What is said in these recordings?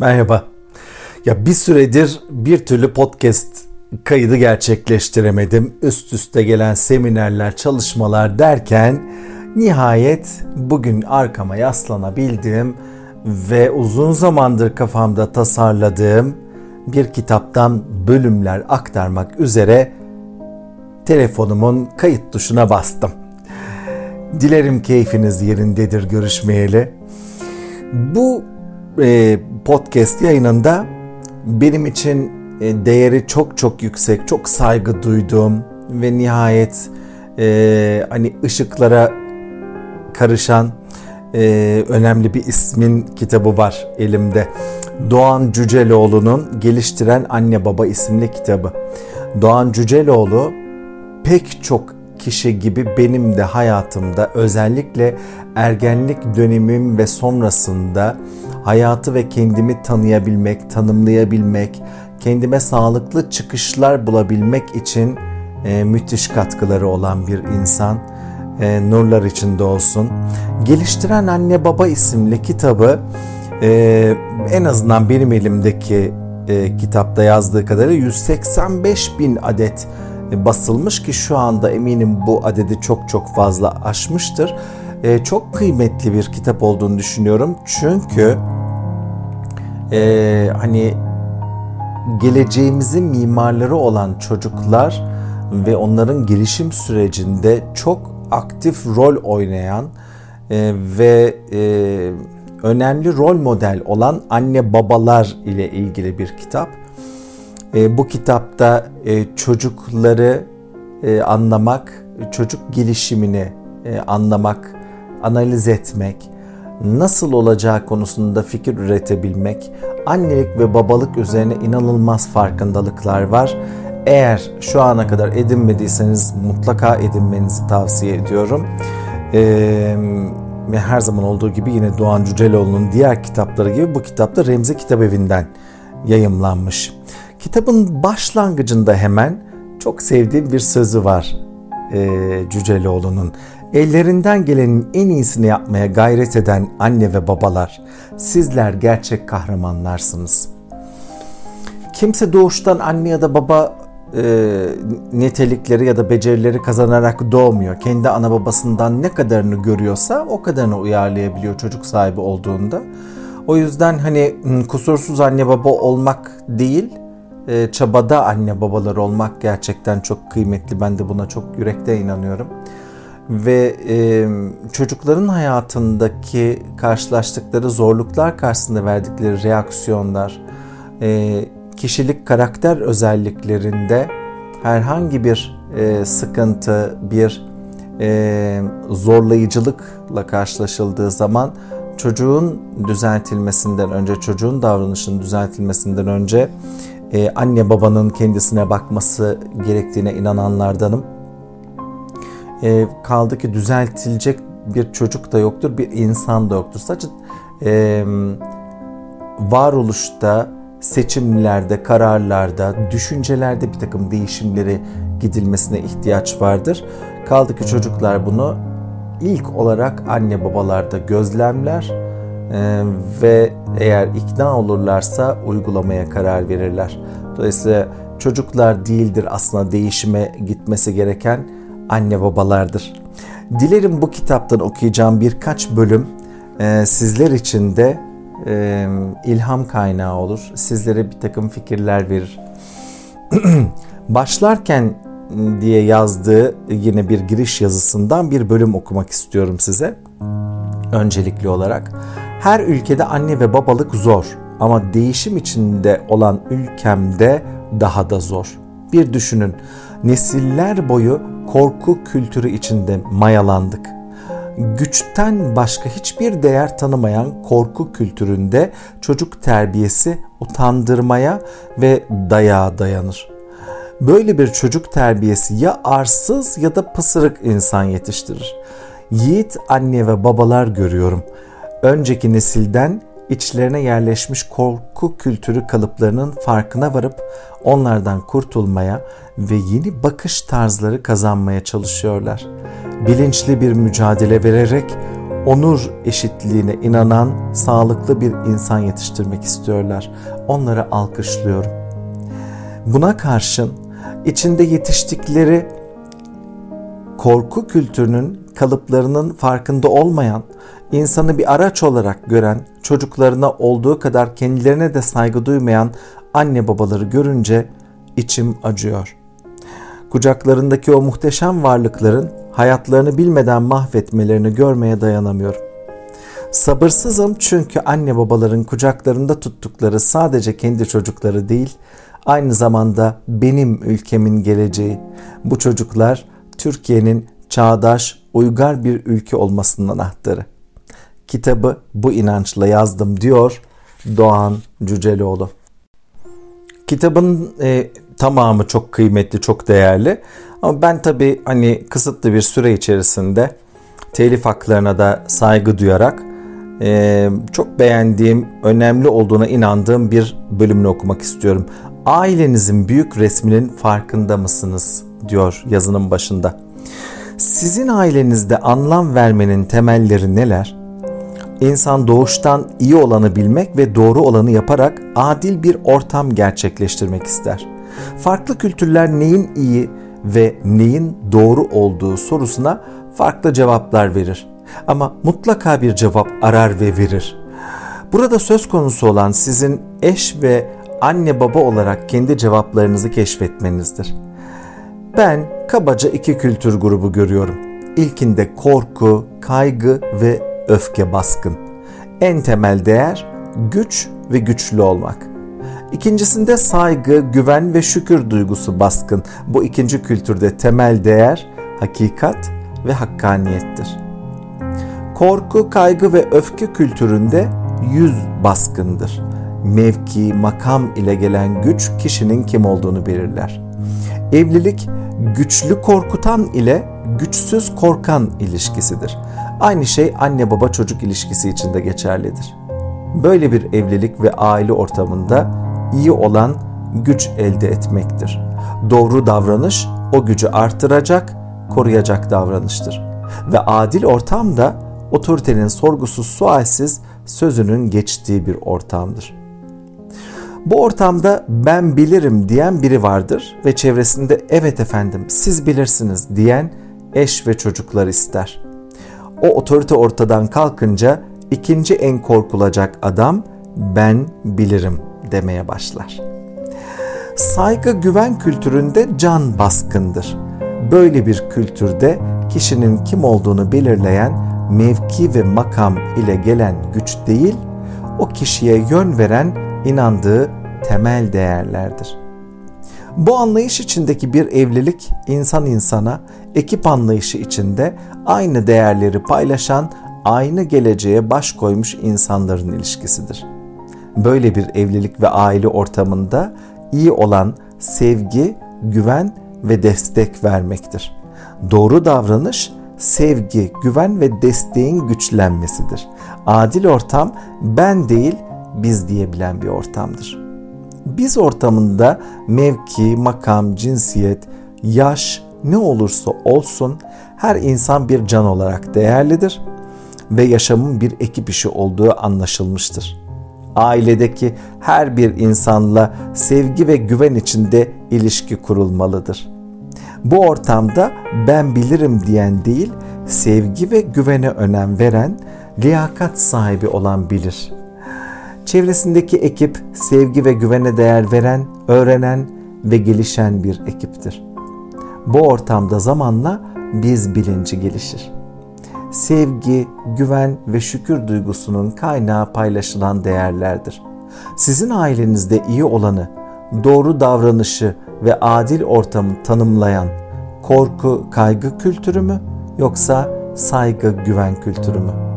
Merhaba. Ya bir süredir bir türlü podcast kaydı gerçekleştiremedim. Üst üste gelen seminerler, çalışmalar derken nihayet bugün arkama yaslanabildim ve uzun zamandır kafamda tasarladığım bir kitaptan bölümler aktarmak üzere telefonumun kayıt tuşuna bastım. Dilerim keyfiniz yerindedir görüşmeyeli. Bu e, podcast yayınında benim için e, değeri çok çok yüksek, çok saygı duyduğum ve nihayet e, hani ışıklara karışan e, önemli bir ismin kitabı var elimde. Doğan Cüceloğlu'nun Geliştiren Anne Baba isimli kitabı. Doğan Cüceloğlu pek çok kişi gibi benim de hayatımda özellikle ergenlik dönemim ve sonrasında hayatı ve kendimi tanıyabilmek, tanımlayabilmek, kendime sağlıklı çıkışlar bulabilmek için e, müthiş katkıları olan bir insan. E, nurlar içinde olsun. Geliştiren Anne Baba isimli kitabı e, en azından benim elimdeki e, kitapta yazdığı kadarıyla 185 bin adet basılmış ki şu anda eminim bu adedi çok çok fazla aşmıştır. E, çok kıymetli bir kitap olduğunu düşünüyorum. Çünkü e, hani geleceğimizin mimarları olan çocuklar ve onların gelişim sürecinde çok aktif rol oynayan e, ve e, önemli rol model olan anne babalar ile ilgili bir kitap. E, bu kitapta e, çocukları e, anlamak, çocuk gelişimini e, anlamak, analiz etmek, nasıl olacağı konusunda fikir üretebilmek, annelik ve babalık üzerine inanılmaz farkındalıklar var. Eğer şu ana kadar edinmediyseniz mutlaka edinmenizi tavsiye ediyorum. Ee, her zaman olduğu gibi yine Doğan Cüceloğlu'nun diğer kitapları gibi bu kitap da Remzi Kitap Evi'nden yayımlanmış. Kitabın başlangıcında hemen çok sevdiğim bir sözü var e, Cüceloğlu'nun. Ellerinden gelenin en iyisini yapmaya gayret eden anne ve babalar, sizler gerçek kahramanlarsınız. Kimse doğuştan anne ya da baba e, nitelikleri ya da becerileri kazanarak doğmuyor. Kendi ana babasından ne kadarını görüyorsa o kadarını uyarlayabiliyor çocuk sahibi olduğunda. O yüzden hani kusursuz anne baba olmak değil, e, çabada anne babalar olmak gerçekten çok kıymetli. Ben de buna çok yürekte inanıyorum. Ve e, çocukların hayatındaki karşılaştıkları zorluklar karşısında verdikleri reaksiyonlar, e, kişilik karakter özelliklerinde herhangi bir e, sıkıntı, bir e, zorlayıcılıkla karşılaşıldığı zaman çocuğun düzeltilmesinden önce, çocuğun davranışının düzeltilmesinden önce e, anne babanın kendisine bakması gerektiğine inananlardanım. E, kaldı ki düzeltilecek bir çocuk da yoktur, bir insan da yoktur. Sadece e, varoluşta, seçimlerde, kararlarda, düşüncelerde bir takım değişimleri gidilmesine ihtiyaç vardır. Kaldı ki çocuklar bunu ilk olarak anne babalarda gözlemler ee, ve eğer ikna olurlarsa uygulamaya karar verirler. Dolayısıyla çocuklar değildir aslında değişime gitmesi gereken anne babalardır. Dilerim bu kitaptan okuyacağım birkaç bölüm e, sizler için de e, ilham kaynağı olur. Sizlere bir takım fikirler verir. Başlarken diye yazdığı yine bir giriş yazısından bir bölüm okumak istiyorum size. Öncelikli olarak her ülkede anne ve babalık zor ama değişim içinde olan ülkemde daha da zor. Bir düşünün, nesiller boyu korku kültürü içinde mayalandık. Güçten başka hiçbir değer tanımayan korku kültüründe çocuk terbiyesi utandırmaya ve dayağa dayanır. Böyle bir çocuk terbiyesi ya arsız ya da pısırık insan yetiştirir. Yiğit anne ve babalar görüyorum. Önceki nesilden içlerine yerleşmiş korku kültürü kalıplarının farkına varıp onlardan kurtulmaya ve yeni bakış tarzları kazanmaya çalışıyorlar. Bilinçli bir mücadele vererek onur eşitliğine inanan sağlıklı bir insan yetiştirmek istiyorlar. Onları alkışlıyorum. Buna karşın içinde yetiştikleri korku kültürünün kalıplarının farkında olmayan, insanı bir araç olarak gören, çocuklarına olduğu kadar kendilerine de saygı duymayan anne babaları görünce içim acıyor. Kucaklarındaki o muhteşem varlıkların hayatlarını bilmeden mahvetmelerini görmeye dayanamıyorum. Sabırsızım çünkü anne babaların kucaklarında tuttukları sadece kendi çocukları değil, aynı zamanda benim ülkemin geleceği. Bu çocuklar Türkiye'nin çağdaş, uygar bir ülke olmasının anahtarı. Kitabı bu inançla yazdım diyor Doğan Cüceloğlu. Kitabın e, tamamı çok kıymetli, çok değerli. Ama ben tabii hani kısıtlı bir süre içerisinde telif haklarına da saygı duyarak e, çok beğendiğim, önemli olduğuna inandığım bir bölümünü okumak istiyorum. Ailenizin büyük resminin farkında mısınız? diyor yazının başında. Sizin ailenizde anlam vermenin temelleri neler? İnsan doğuştan iyi olanı bilmek ve doğru olanı yaparak adil bir ortam gerçekleştirmek ister. Farklı kültürler neyin iyi ve neyin doğru olduğu sorusuna farklı cevaplar verir. Ama mutlaka bir cevap arar ve verir. Burada söz konusu olan sizin eş ve anne baba olarak kendi cevaplarınızı keşfetmenizdir. Ben kabaca iki kültür grubu görüyorum. İlkinde korku, kaygı ve öfke baskın. En temel değer güç ve güçlü olmak. İkincisinde saygı, güven ve şükür duygusu baskın. Bu ikinci kültürde temel değer hakikat ve hakkaniyettir. Korku, kaygı ve öfke kültüründe yüz baskındır. Mevki, makam ile gelen güç kişinin kim olduğunu belirler. Evlilik güçlü korkutan ile güçsüz korkan ilişkisidir. Aynı şey anne baba çocuk ilişkisi için de geçerlidir. Böyle bir evlilik ve aile ortamında iyi olan güç elde etmektir. Doğru davranış o gücü artıracak, koruyacak davranıştır. Ve adil ortam da otoritenin sorgusuz sualsiz sözünün geçtiği bir ortamdır. Bu ortamda ben bilirim diyen biri vardır ve çevresinde evet efendim siz bilirsiniz diyen eş ve çocuklar ister. O otorite ortadan kalkınca ikinci en korkulacak adam ben bilirim demeye başlar. Saygı güven kültüründe can baskındır. Böyle bir kültürde kişinin kim olduğunu belirleyen mevki ve makam ile gelen güç değil, o kişiye yön veren inandığı temel değerlerdir. Bu anlayış içindeki bir evlilik insan insana, ekip anlayışı içinde aynı değerleri paylaşan, aynı geleceğe baş koymuş insanların ilişkisidir. Böyle bir evlilik ve aile ortamında iyi olan sevgi, güven ve destek vermektir. Doğru davranış sevgi, güven ve desteğin güçlenmesidir. Adil ortam ben değil biz diyebilen bir ortamdır. Biz ortamında mevki, makam, cinsiyet, yaş ne olursa olsun her insan bir can olarak değerlidir ve yaşamın bir ekip işi olduğu anlaşılmıştır. Ailedeki her bir insanla sevgi ve güven içinde ilişki kurulmalıdır. Bu ortamda ben bilirim diyen değil, sevgi ve güvene önem veren, liyakat sahibi olan bilir. Çevresindeki ekip sevgi ve güvene değer veren, öğrenen ve gelişen bir ekiptir. Bu ortamda zamanla biz bilinci gelişir. Sevgi, güven ve şükür duygusunun kaynağı paylaşılan değerlerdir. Sizin ailenizde iyi olanı, doğru davranışı ve adil ortamı tanımlayan korku, kaygı kültürü mü yoksa saygı, güven kültürü mü?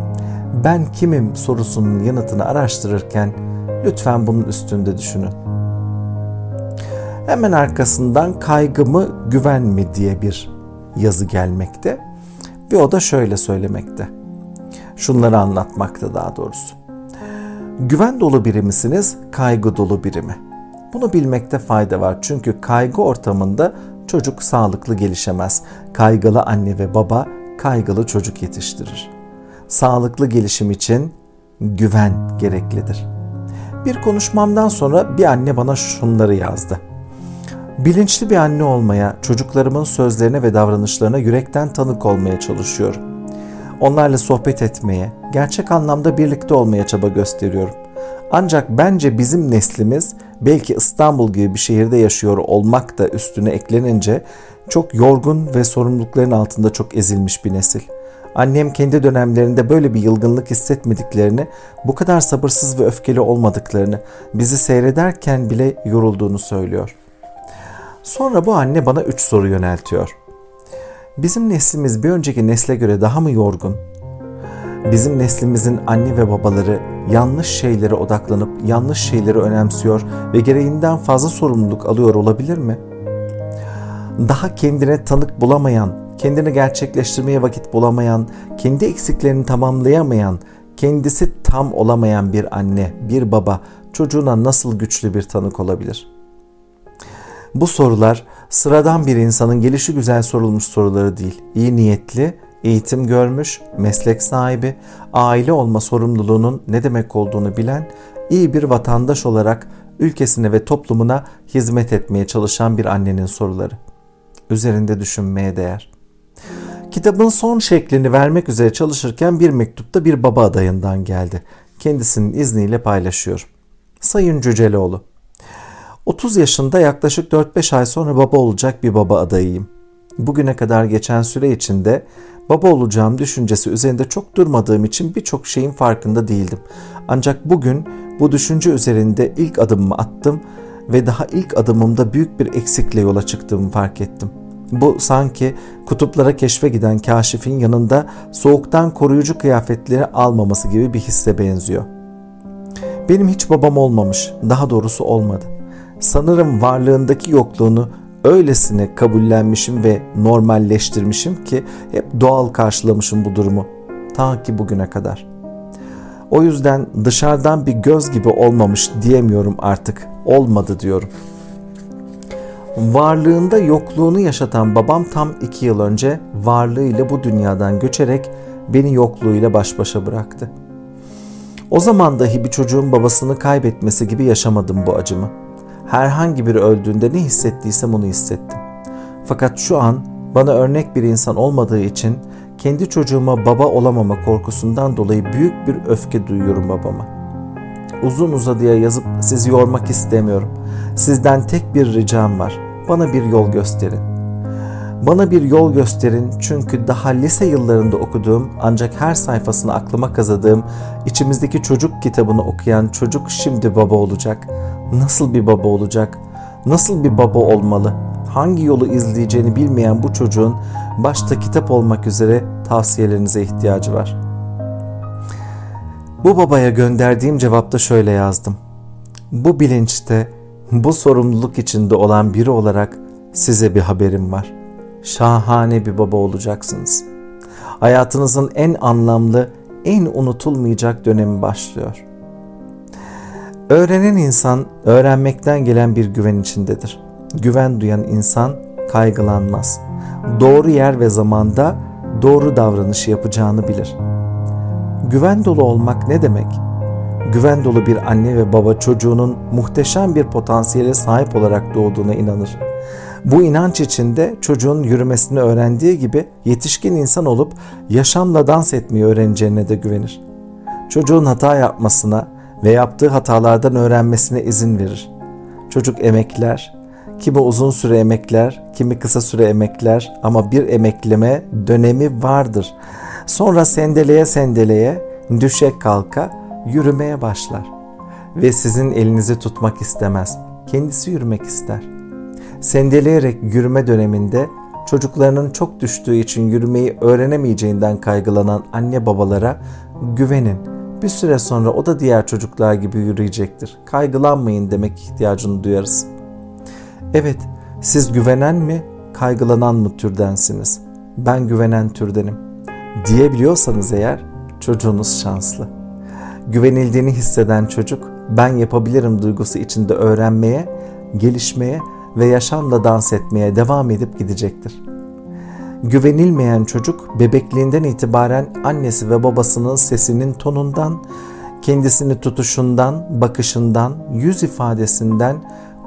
Ben kimim sorusunun yanıtını araştırırken lütfen bunun üstünde düşünün. Hemen arkasından kaygı mı, güven mi diye bir yazı gelmekte ve o da şöyle söylemekte. Şunları anlatmakta daha doğrusu. Güven dolu biri misiniz, kaygı dolu biri mi? Bunu bilmekte fayda var çünkü kaygı ortamında çocuk sağlıklı gelişemez. Kaygılı anne ve baba kaygılı çocuk yetiştirir. Sağlıklı gelişim için güven gereklidir. Bir konuşmamdan sonra bir anne bana şunları yazdı. Bilinçli bir anne olmaya, çocuklarımın sözlerine ve davranışlarına yürekten tanık olmaya çalışıyorum. Onlarla sohbet etmeye, gerçek anlamda birlikte olmaya çaba gösteriyorum. Ancak bence bizim neslimiz belki İstanbul gibi bir şehirde yaşıyor olmak da üstüne eklenince çok yorgun ve sorumlulukların altında çok ezilmiş bir nesil. Annem kendi dönemlerinde böyle bir yılgınlık hissetmediklerini, bu kadar sabırsız ve öfkeli olmadıklarını, bizi seyrederken bile yorulduğunu söylüyor. Sonra bu anne bana üç soru yöneltiyor. Bizim neslimiz bir önceki nesle göre daha mı yorgun? Bizim neslimizin anne ve babaları yanlış şeylere odaklanıp yanlış şeyleri önemsiyor ve gereğinden fazla sorumluluk alıyor olabilir mi? Daha kendine tanık bulamayan, kendini gerçekleştirmeye vakit bulamayan, kendi eksiklerini tamamlayamayan, kendisi tam olamayan bir anne, bir baba çocuğuna nasıl güçlü bir tanık olabilir? Bu sorular sıradan bir insanın gelişi güzel sorulmuş soruları değil. İyi niyetli, eğitim görmüş, meslek sahibi, aile olma sorumluluğunun ne demek olduğunu bilen, iyi bir vatandaş olarak ülkesine ve toplumuna hizmet etmeye çalışan bir annenin soruları. Üzerinde düşünmeye değer. Kitabın son şeklini vermek üzere çalışırken bir mektupta bir baba adayından geldi. Kendisinin izniyle paylaşıyorum. Sayın Cüceloğlu, 30 yaşında yaklaşık 4-5 ay sonra baba olacak bir baba adayıyım. Bugüne kadar geçen süre içinde baba olacağım düşüncesi üzerinde çok durmadığım için birçok şeyin farkında değildim. Ancak bugün bu düşünce üzerinde ilk adımımı attım ve daha ilk adımımda büyük bir eksikle yola çıktığımı fark ettim. Bu sanki kutuplara keşfe giden kaşifin yanında soğuktan koruyucu kıyafetleri almaması gibi bir hisse benziyor. Benim hiç babam olmamış, daha doğrusu olmadı. Sanırım varlığındaki yokluğunu öylesine kabullenmişim ve normalleştirmişim ki hep doğal karşılamışım bu durumu. Ta ki bugüne kadar. O yüzden dışarıdan bir göz gibi olmamış diyemiyorum artık. Olmadı diyorum. Varlığında yokluğunu yaşatan babam tam iki yıl önce varlığıyla bu dünyadan göçerek beni yokluğuyla baş başa bıraktı. O zaman dahi bir çocuğun babasını kaybetmesi gibi yaşamadım bu acımı herhangi biri öldüğünde ne hissettiysem onu hissettim. Fakat şu an bana örnek bir insan olmadığı için kendi çocuğuma baba olamama korkusundan dolayı büyük bir öfke duyuyorum babama. Uzun uzadıya yazıp sizi yormak istemiyorum. Sizden tek bir ricam var. Bana bir yol gösterin. Bana bir yol gösterin çünkü daha lise yıllarında okuduğum ancak her sayfasını aklıma kazadığım içimizdeki çocuk kitabını okuyan çocuk şimdi baba olacak nasıl bir baba olacak? Nasıl bir baba olmalı? Hangi yolu izleyeceğini bilmeyen bu çocuğun başta kitap olmak üzere tavsiyelerinize ihtiyacı var. Bu babaya gönderdiğim cevapta şöyle yazdım. Bu bilinçte, bu sorumluluk içinde olan biri olarak size bir haberim var. Şahane bir baba olacaksınız. Hayatınızın en anlamlı, en unutulmayacak dönemi başlıyor.'' Öğrenen insan öğrenmekten gelen bir güven içindedir. Güven duyan insan kaygılanmaz. Doğru yer ve zamanda doğru davranışı yapacağını bilir. Güven dolu olmak ne demek? Güven dolu bir anne ve baba çocuğunun muhteşem bir potansiyele sahip olarak doğduğuna inanır. Bu inanç içinde çocuğun yürümesini öğrendiği gibi yetişkin insan olup yaşamla dans etmeyi öğreneceğine de güvenir. Çocuğun hata yapmasına, ve yaptığı hatalardan öğrenmesine izin verir. Çocuk emekler, kimi uzun süre emekler, kimi kısa süre emekler ama bir emekleme dönemi vardır. Sonra sendeleye sendeleye, düşe kalka yürümeye başlar. Ve sizin elinizi tutmak istemez. Kendisi yürümek ister. Sendeleyerek yürüme döneminde çocuklarının çok düştüğü için yürümeyi öğrenemeyeceğinden kaygılanan anne babalara güvenin bir süre sonra o da diğer çocuklar gibi yürüyecektir. Kaygılanmayın demek ihtiyacını duyarız. Evet, siz güvenen mi, kaygılanan mı türdensiniz? Ben güvenen türdenim. Diyebiliyorsanız eğer çocuğunuz şanslı. Güvenildiğini hisseden çocuk ben yapabilirim duygusu içinde öğrenmeye, gelişmeye ve yaşamla dans etmeye devam edip gidecektir. Güvenilmeyen çocuk bebekliğinden itibaren annesi ve babasının sesinin tonundan, kendisini tutuşundan, bakışından, yüz ifadesinden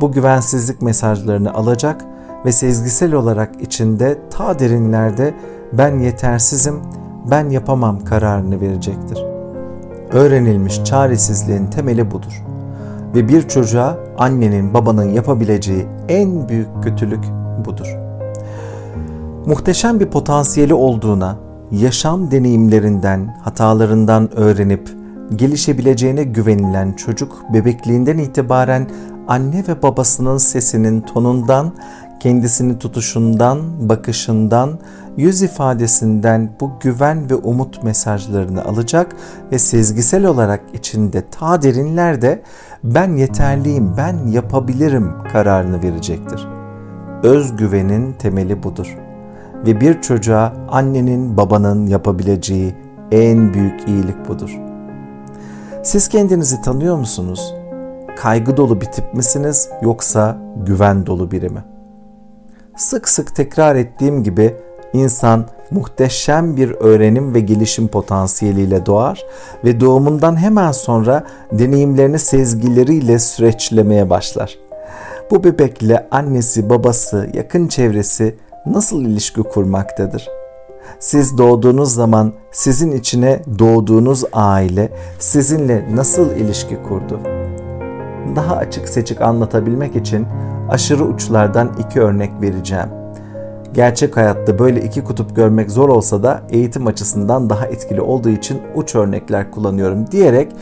bu güvensizlik mesajlarını alacak ve sezgisel olarak içinde ta derinlerde ben yetersizim, ben yapamam kararını verecektir. Öğrenilmiş çaresizliğin temeli budur. Ve bir çocuğa annenin babanın yapabileceği en büyük kötülük budur. Muhteşem bir potansiyeli olduğuna, yaşam deneyimlerinden, hatalarından öğrenip gelişebileceğine güvenilen çocuk bebekliğinden itibaren anne ve babasının sesinin tonundan, kendisini tutuşundan, bakışından, yüz ifadesinden bu güven ve umut mesajlarını alacak ve sezgisel olarak içinde ta derinlerde ben yeterliyim, ben yapabilirim kararını verecektir. Özgüvenin temeli budur. Ve bir çocuğa annenin, babanın yapabileceği en büyük iyilik budur. Siz kendinizi tanıyor musunuz? Kaygı dolu bir tip misiniz yoksa güven dolu biri mi? Sık sık tekrar ettiğim gibi insan muhteşem bir öğrenim ve gelişim potansiyeliyle doğar ve doğumundan hemen sonra deneyimlerini sezgileriyle süreçlemeye başlar. Bu bebekle annesi, babası, yakın çevresi nasıl ilişki kurmaktadır? Siz doğduğunuz zaman sizin içine doğduğunuz aile sizinle nasıl ilişki kurdu? Daha açık seçik anlatabilmek için aşırı uçlardan iki örnek vereceğim. Gerçek hayatta böyle iki kutup görmek zor olsa da eğitim açısından daha etkili olduğu için uç örnekler kullanıyorum diyerek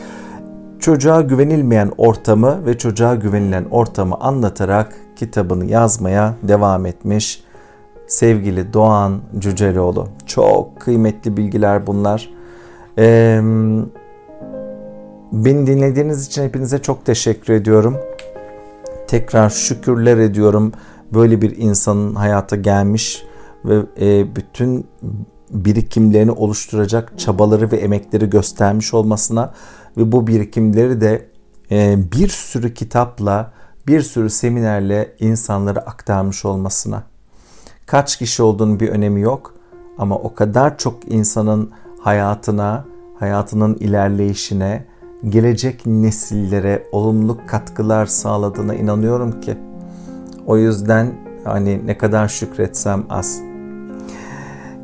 çocuğa güvenilmeyen ortamı ve çocuğa güvenilen ortamı anlatarak kitabını yazmaya devam etmiş sevgili Doğan Cüceloğlu. Çok kıymetli bilgiler bunlar. Ee, beni dinlediğiniz için hepinize çok teşekkür ediyorum. Tekrar şükürler ediyorum böyle bir insanın hayata gelmiş ve e, bütün birikimlerini oluşturacak çabaları ve emekleri göstermiş olmasına ve bu birikimleri de e, bir sürü kitapla, bir sürü seminerle insanlara aktarmış olmasına. Kaç kişi olduğunun bir önemi yok ama o kadar çok insanın hayatına, hayatının ilerleyişine, gelecek nesillere olumlu katkılar sağladığına inanıyorum ki. O yüzden hani ne kadar şükretsem az.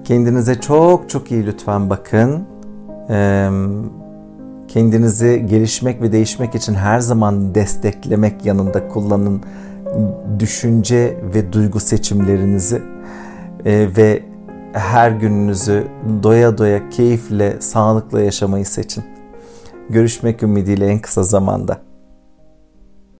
Kendinize çok çok iyi lütfen bakın. Kendinizi gelişmek ve değişmek için her zaman desteklemek yanında kullanın düşünce ve duygu seçimlerinizi ve her gününüzü doya doya keyifle, sağlıkla yaşamayı seçin. Görüşmek ümidiyle en kısa zamanda.